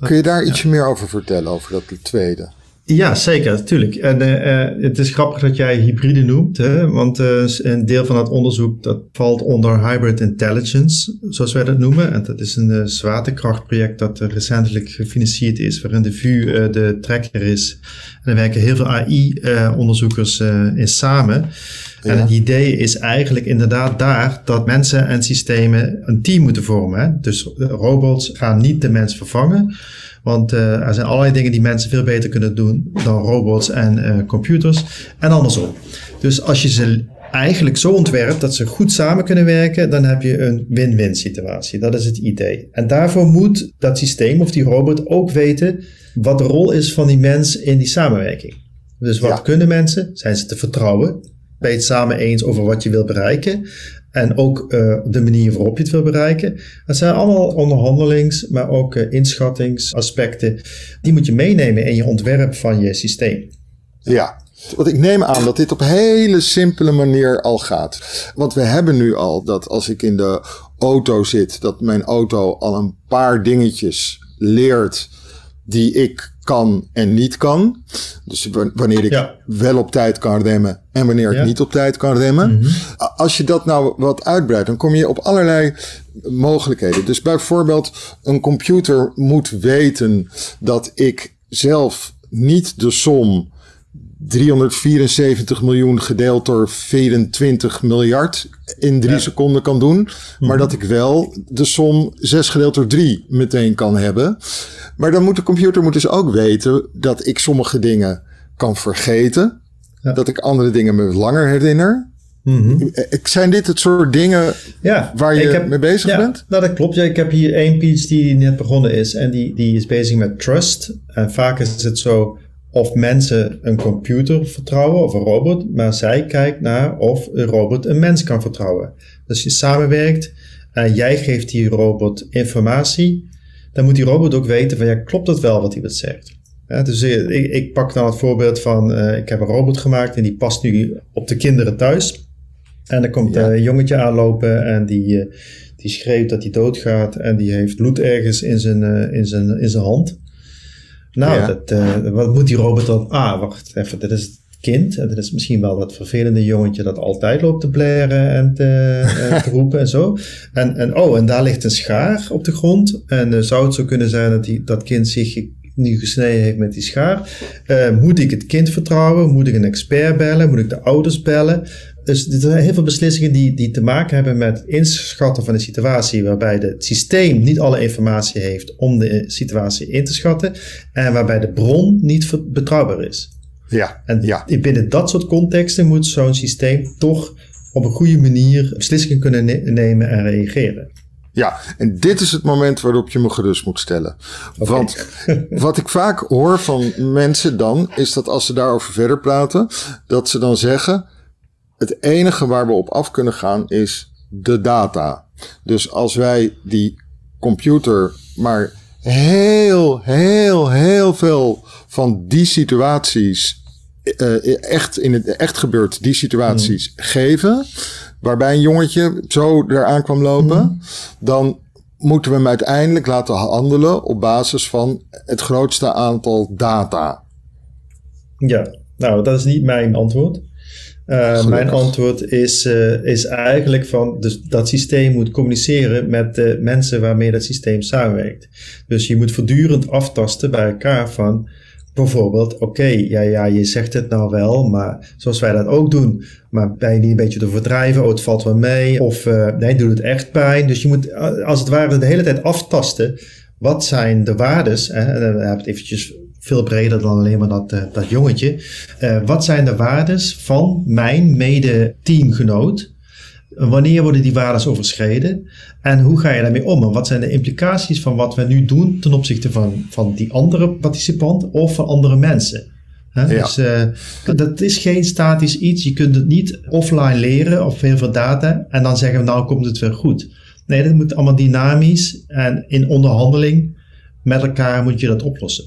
Kun je daar iets meer over vertellen, over dat tweede? Ja, zeker, natuurlijk. En uh, het is grappig dat jij hybride noemt, hè? want uh, een deel van het onderzoek dat valt onder hybrid intelligence, zoals wij dat noemen. En dat is een uh, zwaartekrachtproject dat recentelijk gefinancierd is, waarin de VU de trekker is. En er werken heel veel AI-onderzoekers in samen. En het idee is eigenlijk inderdaad daar dat mensen en systemen een team moeten vormen. Hè? Dus robots gaan niet de mens vervangen. Want uh, er zijn allerlei dingen die mensen veel beter kunnen doen dan robots en uh, computers. En andersom. Dus als je ze eigenlijk zo ontwerpt dat ze goed samen kunnen werken, dan heb je een win-win situatie. Dat is het idee. En daarvoor moet dat systeem of die robot ook weten wat de rol is van die mens in die samenwerking. Dus wat kunnen mensen? Zijn ze te vertrouwen? Je het samen eens over wat je wil bereiken? En ook uh, de manier waarop je het wil bereiken. Dat zijn allemaal onderhandelings, maar ook uh, inschattingsaspecten. Die moet je meenemen in je ontwerp van je systeem. Ja, want ik neem aan dat dit op hele simpele manier al gaat. Want we hebben nu al dat als ik in de auto zit, dat mijn auto al een paar dingetjes leert die ik kan en niet kan. Dus wanneer ik wel op tijd kan remmen en wanneer ik niet op tijd kan remmen. Mhm. Als je dat nou wat uitbreidt, dan kom je op allerlei mogelijkheden. Dus bijvoorbeeld een computer moet weten dat ik zelf niet de som 374 miljoen gedeeld door 24 miljard in drie seconden kan doen. Maar mhm. dat ik wel de som 6 gedeeld door 3 meteen kan hebben. Maar dan moet de computer moet dus ook weten dat ik sommige dingen kan vergeten. Dat ik andere dingen me langer herinner. Mm Zijn dit het soort dingen ja, waar je mee bezig ja, bent? Nou, dat klopt. Ja, ik heb hier één PhD die net begonnen is. En die, die is bezig met trust. En vaak is het zo of mensen een computer vertrouwen of een robot, maar zij kijkt naar of een robot een mens kan vertrouwen. Dus je samenwerkt en jij geeft die robot informatie, dan moet die robot ook weten van ja, klopt het wel wat hij wat zegt. dus ik, ik, pak dan het voorbeeld van, uh, ik heb een robot gemaakt en die past nu op de kinderen thuis. En dan komt een jongetje aanlopen en die, uh, die schreeuwt dat hij doodgaat en die heeft bloed ergens in zijn, uh, in zijn, in zijn hand. Nou, dat, uh, wat moet die robot dan? Ah, wacht even, dit is het kind. En dit is misschien wel dat vervelende jongetje dat altijd loopt te blaren en te, en te roepen en zo. En, en oh, en daar ligt een schaar op de grond. En uh, zou het zo kunnen zijn dat die, dat kind zich nu gesneden heeft met die schaar? Uh, moet ik het kind vertrouwen? Moet ik een expert bellen? Moet ik de ouders bellen? Dus er zijn heel veel beslissingen die, die te maken hebben met inschatten van de situatie, waarbij het systeem niet alle informatie heeft om de situatie in te schatten en waarbij de bron niet betrouwbaar is. Ja, en ja. binnen dat soort contexten moet zo'n systeem toch op een goede manier beslissingen kunnen nemen en reageren. Ja, en dit is het moment waarop je me gerust moet stellen. Want wat ik vaak hoor van mensen dan, is dat als ze daarover verder praten, dat ze dan zeggen: het enige waar we op af kunnen gaan is de data. Dus als wij die computer maar heel, heel, heel veel van die situaties, uh, echt in het echt gebeurt, die situaties hmm. geven, waarbij een jongetje zo eraan kwam lopen, hmm. dan moeten we hem uiteindelijk laten handelen op basis van het grootste aantal data. Ja, nou, dat is niet mijn antwoord. Uh, mijn antwoord is, uh, is eigenlijk van dus dat systeem moet communiceren met de mensen waarmee dat systeem samenwerkt. Dus je moet voortdurend aftasten bij elkaar van bijvoorbeeld, oké, ja, ja, je zegt het nou wel, maar zoals wij dat ook doen, maar ben je niet een beetje te verdrijven, oh, het valt wel mee, of uh, nee, doet het echt pijn. Dus je moet als het ware de hele tijd aftasten, wat zijn de waardes, hè, en dan hebben we het eventjes veel breder dan alleen maar dat, uh, dat jongetje. Uh, wat zijn de waardes van mijn mede-teamgenoot? Wanneer worden die waardes overschreden? En hoe ga je daarmee om? En wat zijn de implicaties van wat we nu doen ten opzichte van, van die andere participant of van andere mensen? Ja. Dus uh, dat is geen statisch iets. Je kunt het niet offline leren of heel veel data en dan zeggen nou komt het weer goed. Nee, dat moet allemaal dynamisch en in onderhandeling met elkaar moet je dat oplossen.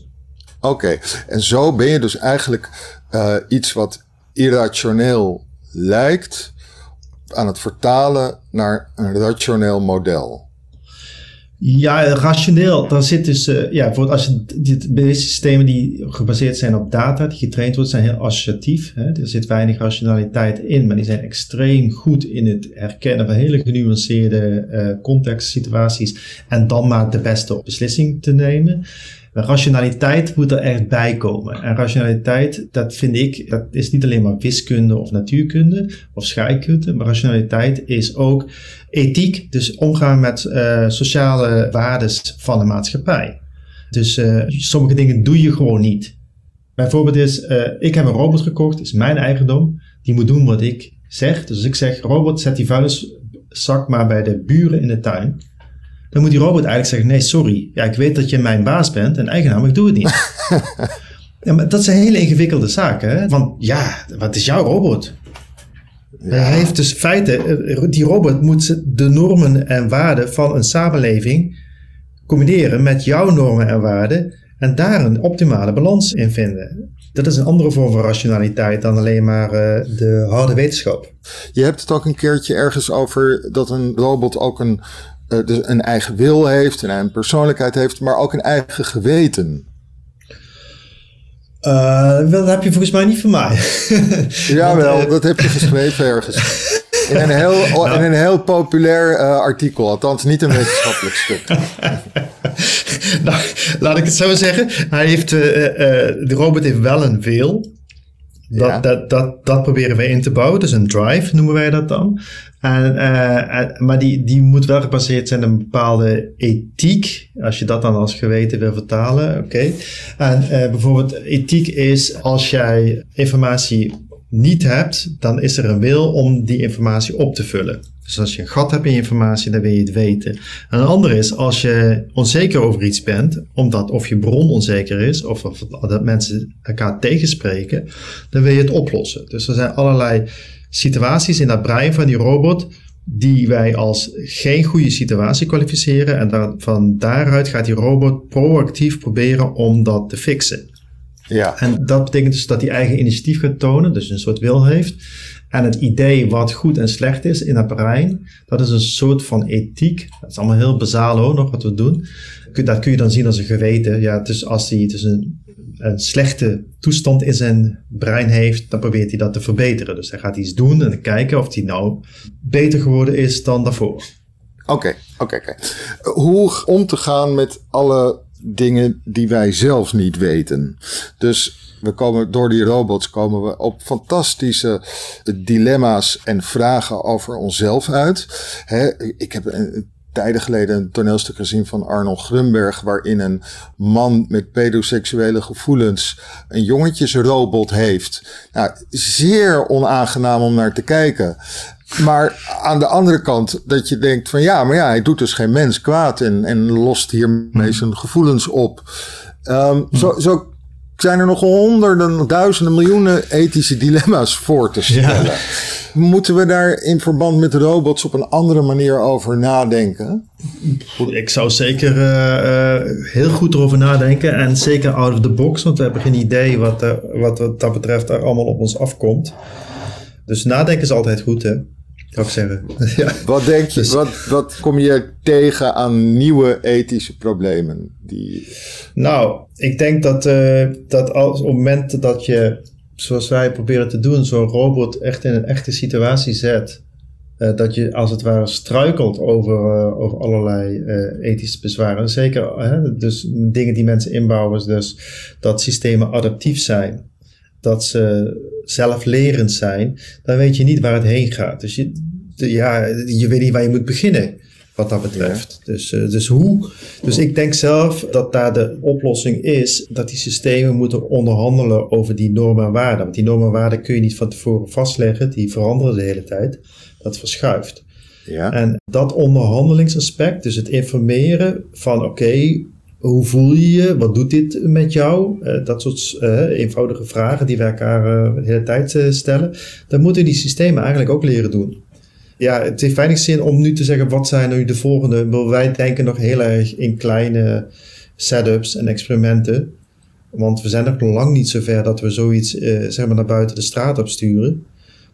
Oké, en zo ben je dus eigenlijk uh, iets wat irrationeel lijkt aan het vertalen naar een rationeel model. Ja, rationeel. Daar zit dus, uh, ja, bijvoorbeeld als je deze systemen die gebaseerd zijn op data, die getraind worden, zijn heel associatief. Hè? Er zit weinig rationaliteit in, maar die zijn extreem goed in het herkennen van hele genuanceerde uh, contextsituaties en dan maar de beste beslissing te nemen. Rationaliteit moet er echt bij komen. En rationaliteit, dat vind ik, dat is niet alleen maar wiskunde of natuurkunde of scheikunde, maar rationaliteit is ook ethiek, dus omgaan met uh, sociale waardes van de maatschappij. Dus uh, sommige dingen doe je gewoon niet. Bijvoorbeeld is, uh, ik heb een robot gekocht, is mijn eigendom, die moet doen wat ik zeg, dus ik zeg, robot, zet die vuilniszak maar bij de buren in de tuin. Dan moet die robot eigenlijk zeggen, nee, sorry. Ja, ik weet dat je mijn baas bent en eigenaar, maar ik doe het niet. ja, maar dat zijn hele ingewikkelde zaken. Hè? Want ja, wat is jouw robot? Hij heeft dus feiten, eh, die robot moet de normen en waarden van een samenleving combineren met jouw normen en waarden en daar een optimale balans in vinden. Dat is een andere vorm van rationaliteit dan alleen maar uh, de harde wetenschap. Je hebt het ook een keertje ergens over dat een robot ook een, uh, dus een eigen wil heeft, een persoonlijkheid heeft, maar ook een eigen geweten. Uh, dat heb je volgens mij niet van mij. Jawel, uh, dat heb je geschreven ergens. In een heel, nou. in een heel populair uh, artikel, althans niet een wetenschappelijk stuk. nou, laat ik het zo zeggen. Hij heeft, de robot heeft wel een wil. Dat, dat, dat, dat proberen we in te bouwen. Dus een drive noemen wij dat dan. En, uh, maar die, die moet wel gebaseerd zijn op een bepaalde ethiek. Als je dat dan als geweten wil vertalen, oké. En uh, bijvoorbeeld ethiek is als jij informatie niet hebt, dan is er een wil om die informatie op te vullen. Dus als je een gat hebt in informatie, dan wil je het weten. En een andere is als je onzeker over iets bent, omdat of je bron onzeker is, of, of dat mensen elkaar tegenspreken, dan wil je het oplossen. Dus er zijn allerlei situaties in dat brein van die robot die wij als geen goede situatie kwalificeren. En van daaruit gaat die robot proactief proberen om dat te fixen. Ja. En dat betekent dus dat hij eigen initiatief gaat tonen, dus een soort wil heeft. En het idee wat goed en slecht is in het brein, dat is een soort van ethiek. Dat is allemaal heel bazaal hoor, nog wat we doen. Dat kun je dan zien als een geweten. Ja, dus als hij dus een een slechte toestand in zijn brein heeft, dan probeert hij dat te verbeteren. Dus hij gaat iets doen en kijken of hij nou beter geworden is dan daarvoor. Oké, oké, oké. Hoe om te gaan met alle dingen die wij zelf niet weten. Dus we komen door die robots komen we op fantastische dilemma's en vragen over onszelf uit. ik heb een tijden geleden een toneelstuk gezien van Arnold Grunberg, waarin een man met pedoseksuele gevoelens een jongetjesrobot heeft. Nou, zeer onaangenaam om naar te kijken. Maar aan de andere kant dat je denkt van ja, maar ja, hij doet dus geen mens kwaad en, en lost hiermee zijn gevoelens op. Um, zo, zo zijn er nog honderden, duizenden, miljoenen ethische dilemma's voor te stellen. Ja. Moeten we daar in verband met robots op een andere manier over nadenken? Ik zou zeker uh, uh, heel goed erover nadenken en zeker out of the box, want we hebben geen idee wat, uh, wat dat betreft er allemaal op ons afkomt. Dus nadenken is altijd goed, hè? Zou ik zeggen. ja. Wat denk je, dus, wat, wat kom je tegen aan nieuwe ethische problemen? Die... Nou, ik denk dat, uh, dat als, op het moment dat je, zoals wij proberen te doen, zo'n robot echt in een echte situatie zet, uh, dat je als het ware struikelt over, uh, over allerlei ethische bezwaren. Zeker dus dingen die mensen inbouwen, dus dat systemen adaptief zijn, dat ze zelflerend zijn, dan weet je niet waar het heen gaat. Dus je, ja, je weet niet waar je moet beginnen wat dat betreft. Dus, uh, dus hoe? Dus ik denk zelf dat daar de oplossing is dat die systemen moeten onderhandelen over die normen en waarden. Want die normen en waarden kun je niet van tevoren vastleggen, die veranderen de hele tijd. Dat verschuift. Ja. En dat onderhandelingsaspect, dus het informeren van oké, hoe voel je je? Wat doet dit met jou? Uh, dat soort uh, eenvoudige vragen die we elkaar uh, de hele tijd stellen. Dat moeten die systemen eigenlijk ook leren doen. Ja, het heeft weinig zin om nu te zeggen wat zijn nu de volgende. Wij denken nog heel erg in kleine setups en experimenten. Want we zijn nog lang niet zover dat we zoiets zeg maar naar buiten de straat op sturen.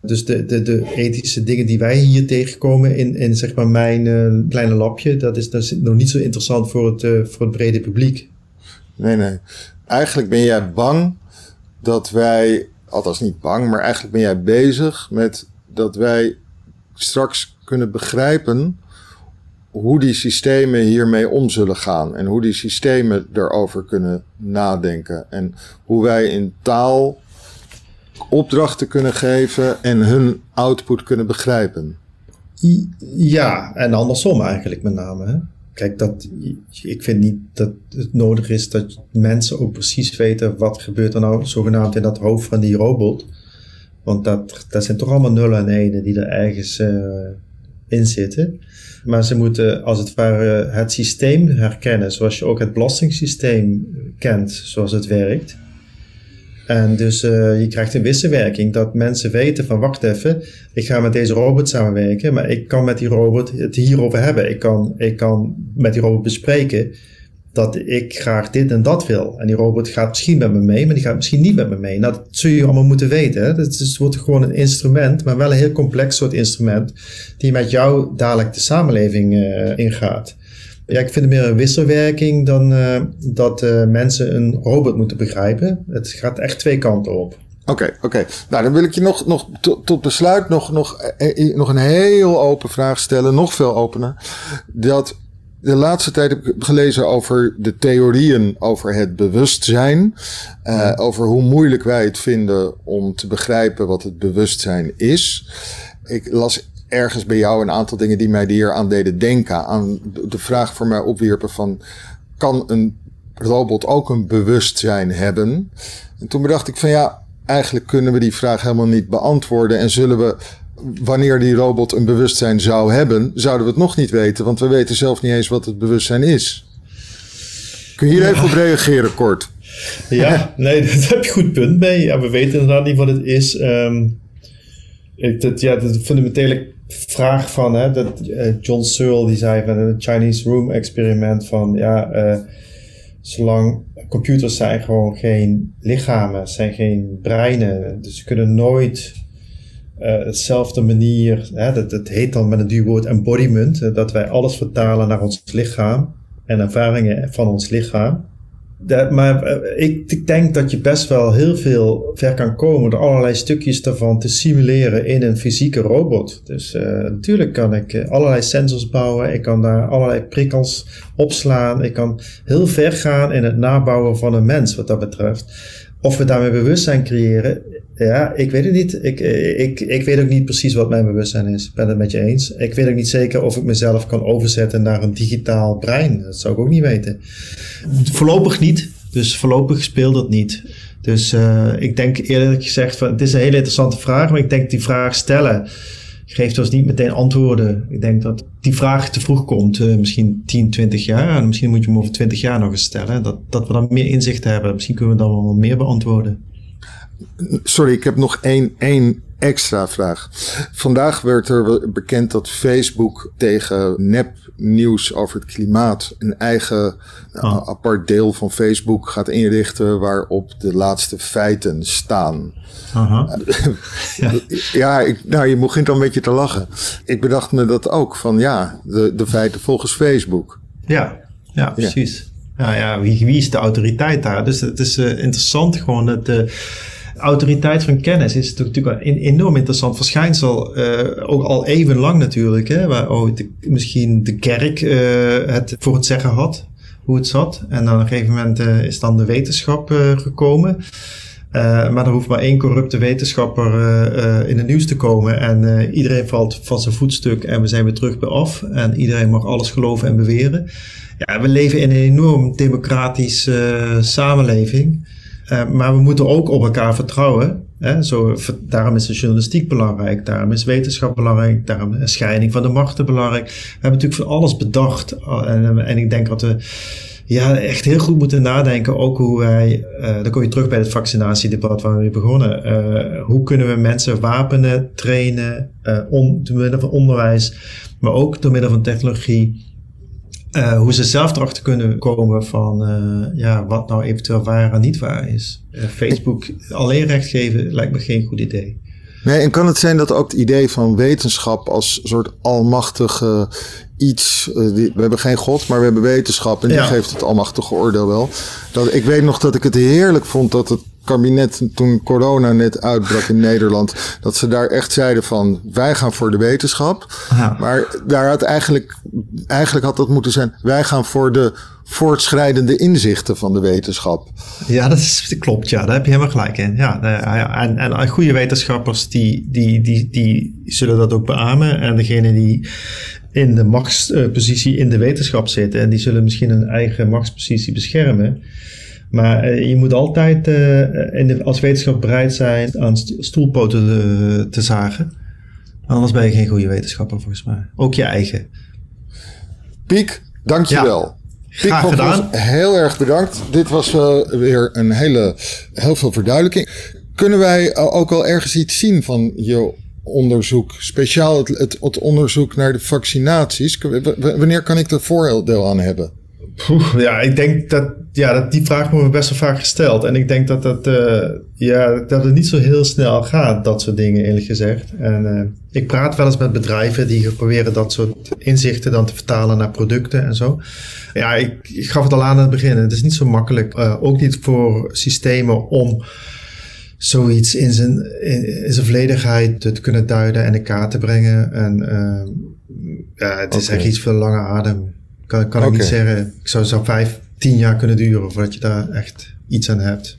Dus de, de, de ethische dingen die wij hier tegenkomen in, in zeg maar mijn uh, kleine lapje, dat is, dat is nog niet zo interessant voor het, uh, voor het brede publiek. Nee, nee. Eigenlijk ben jij bang dat wij, althans niet bang, maar eigenlijk ben jij bezig met dat wij straks kunnen begrijpen hoe die systemen hiermee om zullen gaan en hoe die systemen daarover kunnen nadenken en hoe wij in taal opdrachten kunnen geven en hun output kunnen begrijpen. Ja, en andersom eigenlijk met name. Hè? Kijk, dat, ik vind niet dat het nodig is dat mensen ook precies weten wat gebeurt er nou zogenaamd in dat hoofd van die robot. Want dat, dat zijn toch allemaal nullen en enen die er ergens uh, in zitten. Maar ze moeten als het ware het systeem herkennen, zoals je ook het belastingssysteem kent, zoals het werkt. En dus uh, je krijgt een wisselwerking dat mensen weten van wacht even, ik ga met deze robot samenwerken, maar ik kan met die robot het hierover hebben. Ik kan, ik kan met die robot bespreken dat ik graag dit en dat wil. En die robot gaat misschien met me mee, maar die gaat misschien niet met me mee. Nou, dat zul je allemaal moeten weten. Het, is, wordt gewoon een instrument, maar wel een heel complex soort instrument, die met jou dadelijk de samenleving uh, ingaat. Ja, ik vind het meer een wisselwerking dan uh, dat uh, mensen een robot moeten begrijpen. Het gaat echt twee kanten op. Oké, oké. Nou, dan wil ik je nog, nog tot besluit nog, nog, nog een heel open vraag stellen, nog veel opener. Dat de laatste tijd heb ik gelezen over de theorieën over het bewustzijn. Uh, over hoe moeilijk wij het vinden om te begrijpen wat het bewustzijn is. Ik las ergens bij jou een aantal dingen die mij hier aan deden denken. Aan de vraag voor mij opwierpen van... kan een robot ook een bewustzijn hebben? En toen bedacht ik van ja, eigenlijk kunnen we die vraag helemaal niet beantwoorden. En zullen we wanneer die robot een bewustzijn zou hebben, zouden we het nog niet weten, want we weten zelf niet eens wat het bewustzijn is. Kun je hier even op reageren, kort? Ja, nee, daar heb je goed punt mee. Ja, we weten inderdaad niet wat het is. Um, het, ja, de fundamentele vraag van hè, dat, uh, John Searle die zei van het Chinese Room experiment van ja, uh, zolang computers zijn gewoon geen lichamen, zijn geen breinen, dus ze kunnen nooit uh, hetzelfde manier, hè, dat, dat heet dan met een duur woord embodiment, dat wij alles vertalen naar ons lichaam en ervaringen van ons lichaam. Maar ik, ik, denk dat je best wel heel veel ver kan komen door allerlei stukjes daarvan te simuleren in een fysieke robot. Dus uh, natuurlijk kan ik allerlei sensors bouwen, ik kan daar allerlei prikkels opslaan, ik kan heel ver gaan in het nabouwen van een mens wat dat betreft. Of we daarmee bewustzijn creëren, ja, ik weet het niet. Ik, ik, ik weet ook niet precies wat mijn bewustzijn is. Ik ben het met je eens. Ik weet ook niet zeker of ik mezelf kan overzetten naar een digitaal brein. Dat zou ik ook niet weten. Voorlopig niet. Dus voorlopig speelt dat niet. Dus uh, ik denk eerlijk gezegd, van, het is een hele interessante vraag, maar ik denk die vraag stellen geeft ons niet meteen antwoorden. Ik denk dat die vraag te vroeg komt, uh, misschien 10, 20 jaar. En misschien moet je hem over 20 jaar nog eens stellen. Dat, dat we dan meer inzicht hebben. Misschien kunnen we dan wel meer beantwoorden. Sorry, ik heb nog één, één extra vraag. Vandaag werd er bekend dat Facebook tegen nepnieuws over het klimaat een eigen oh. apart deel van Facebook gaat inrichten waarop de laatste feiten staan. Uh ja, ja ik, nou, je begint al een beetje te lachen. Ik bedacht me dat ook van ja, de, de feiten volgens Facebook. Ja, ja precies. Ja. ja, wie, wie is de autoriteit daar? Dus het is uh, interessant gewoon dat autoriteit van kennis is natuurlijk een enorm interessant verschijnsel. Uh, ook al even lang natuurlijk, hè, waar ooit misschien de kerk uh, het voor het zeggen had, hoe het zat. En dan op een gegeven moment uh, is dan de wetenschap gekomen. maar er hoeft maar één corrupte wetenschapper in het nieuws te komen. En iedereen valt van zijn voetstuk en we zijn weer terug bij af. En iedereen mag alles geloven en beweren. Ja, we leven in een enorm democratische samenleving. Uh, maar we moeten ook op elkaar vertrouwen. Hè? Zo, daarom is de journalistiek belangrijk, daarom is wetenschap belangrijk, daarom is scheiding van de machten belangrijk. We hebben natuurlijk voor alles bedacht. Eh, en, en ik denk dat we ja, echt heel goed moeten nadenken. Ook hoe wij, uh, dan kom je terug bij het vaccinatiedebat waar we begonnen. Uh, hoe kunnen we mensen wapenen, trainen, uh, on, door middel van onderwijs, maar ook door middel van technologie uh, hoe ze zelf erachter kunnen komen van uh, ja, wat nou eventueel waar en niet waar is. Uh, Facebook alleen recht geven lijkt me geen goed idee. Nee, en kan het zijn dat ook het idee van wetenschap als soort almachtige iets. we hebben geen God, maar we hebben wetenschap. En die geeft het almachtige oordeel wel. Dat, ik weet nog dat ik het heerlijk vond dat het kabinet toen corona net uitbrak in Nederland, dat ze daar echt zeiden van wij gaan voor de wetenschap. Maar daar had eigenlijk, eigenlijk had dat moeten zijn, wij gaan voor de voortschrijdende inzichten van de wetenschap. Ja, dat, is, klopt. Ja, daar heb je helemaal gelijk in. Ja, en, en goede wetenschappers die, die, die, die zullen dat ook beamen. En degene die in de machtspositie in de wetenschap zitten, en die zullen misschien een eigen machtspositie beschermen. Maar eh, je moet altijd uh, in de, als wetenschap bereid zijn aan stoelpoten te, te zagen. Anders ben je geen goede wetenschapper volgens mij. Ook je eigen. Piek, dankjewel. Ja. Piek Graag gedaan. heel erg bedankt. Dit was uh, weer een hele, heel veel verduidelijking. Kunnen wij ook al ergens iets zien van je onderzoek? Speciaal het, het, het onderzoek naar de vaccinaties. wanneer kan ik er voordeel aan hebben? ja, ik denk dat, ja, dat die vraag wordt best wel vaak gesteld. En ik denk dat, dat, uh, ja, dat het niet zo heel snel gaat, dat soort dingen eerlijk gezegd. En uh, ik praat wel eens met bedrijven die proberen dat soort inzichten dan te vertalen naar producten en zo. Ja, ik, ik gaf het al aan aan het begin. Het is niet zo makkelijk, uh, ook niet voor systemen om zoiets in zijn, in, in zijn volledigheid te, kunnen duiden en in kaart te brengen. En ja, het is echt iets voor lange adem. Kan, kan ik niet zeggen. Ik zou, zou vijf, tien jaar kunnen duren voordat je daar echt iets aan hebt.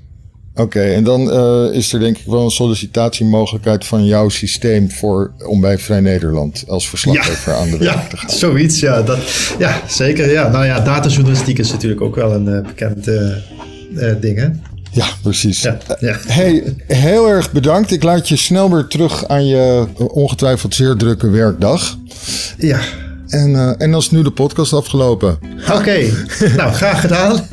Oké, en dan uh, is er denk ik wel een sollicitatiemogelijkheid van jouw systeem voor, om bij Vrij Nederland als verslaggever aan de weg ja, te gaan. Zoiets, ja, dat, ja, zeker. Ja. Nou ja, datajournalistiek is natuurlijk ook wel een uh, bekend uh, ding, hè? Ja, precies. Ja, ja. Hey, heel erg bedankt. Ik laat je snel weer terug aan je ongetwijfeld zeer drukke werkdag. Ja. En, uh, en dan is nu de podcast afgelopen. Oké, nou graag gedaan.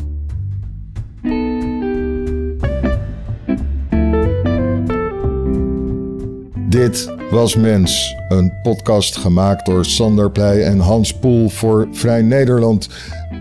Dit was Mens, een podcast gemaakt door Sander Pleij en Hans Poel voor Vrij Nederland.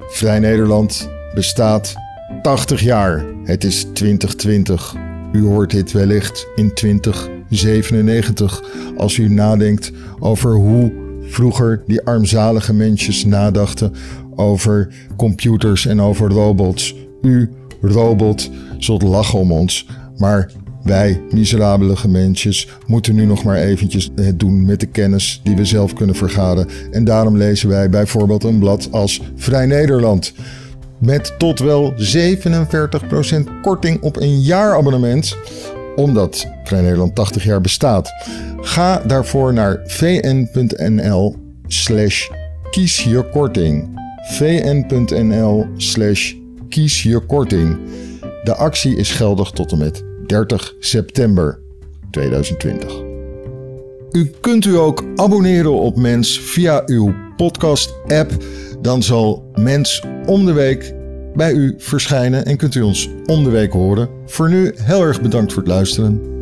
Vrij Nederland bestaat 80 jaar. Het is 2020. U hoort dit wellicht in 2097 als u nadenkt over hoe vroeger die armzalige mensjes nadachten over computers en over robots. U, robot, zult lachen om ons, maar wij, miserabelige mensjes, moeten nu nog maar eventjes het doen met de kennis die we zelf kunnen vergaren. En daarom lezen wij bijvoorbeeld een blad als Vrij Nederland. Met tot wel 47% korting op een jaarabonnement omdat Vrij Nederland 80 jaar bestaat. Ga daarvoor naar vn.nl slash kies je korting. vn.nl slash kies je korting. De actie is geldig tot en met 30 september 2020. U kunt u ook abonneren op Mens via uw podcast-app. Dan zal Mens om de week bij u verschijnen en kunt u ons om de week horen. Voor nu heel erg bedankt voor het luisteren.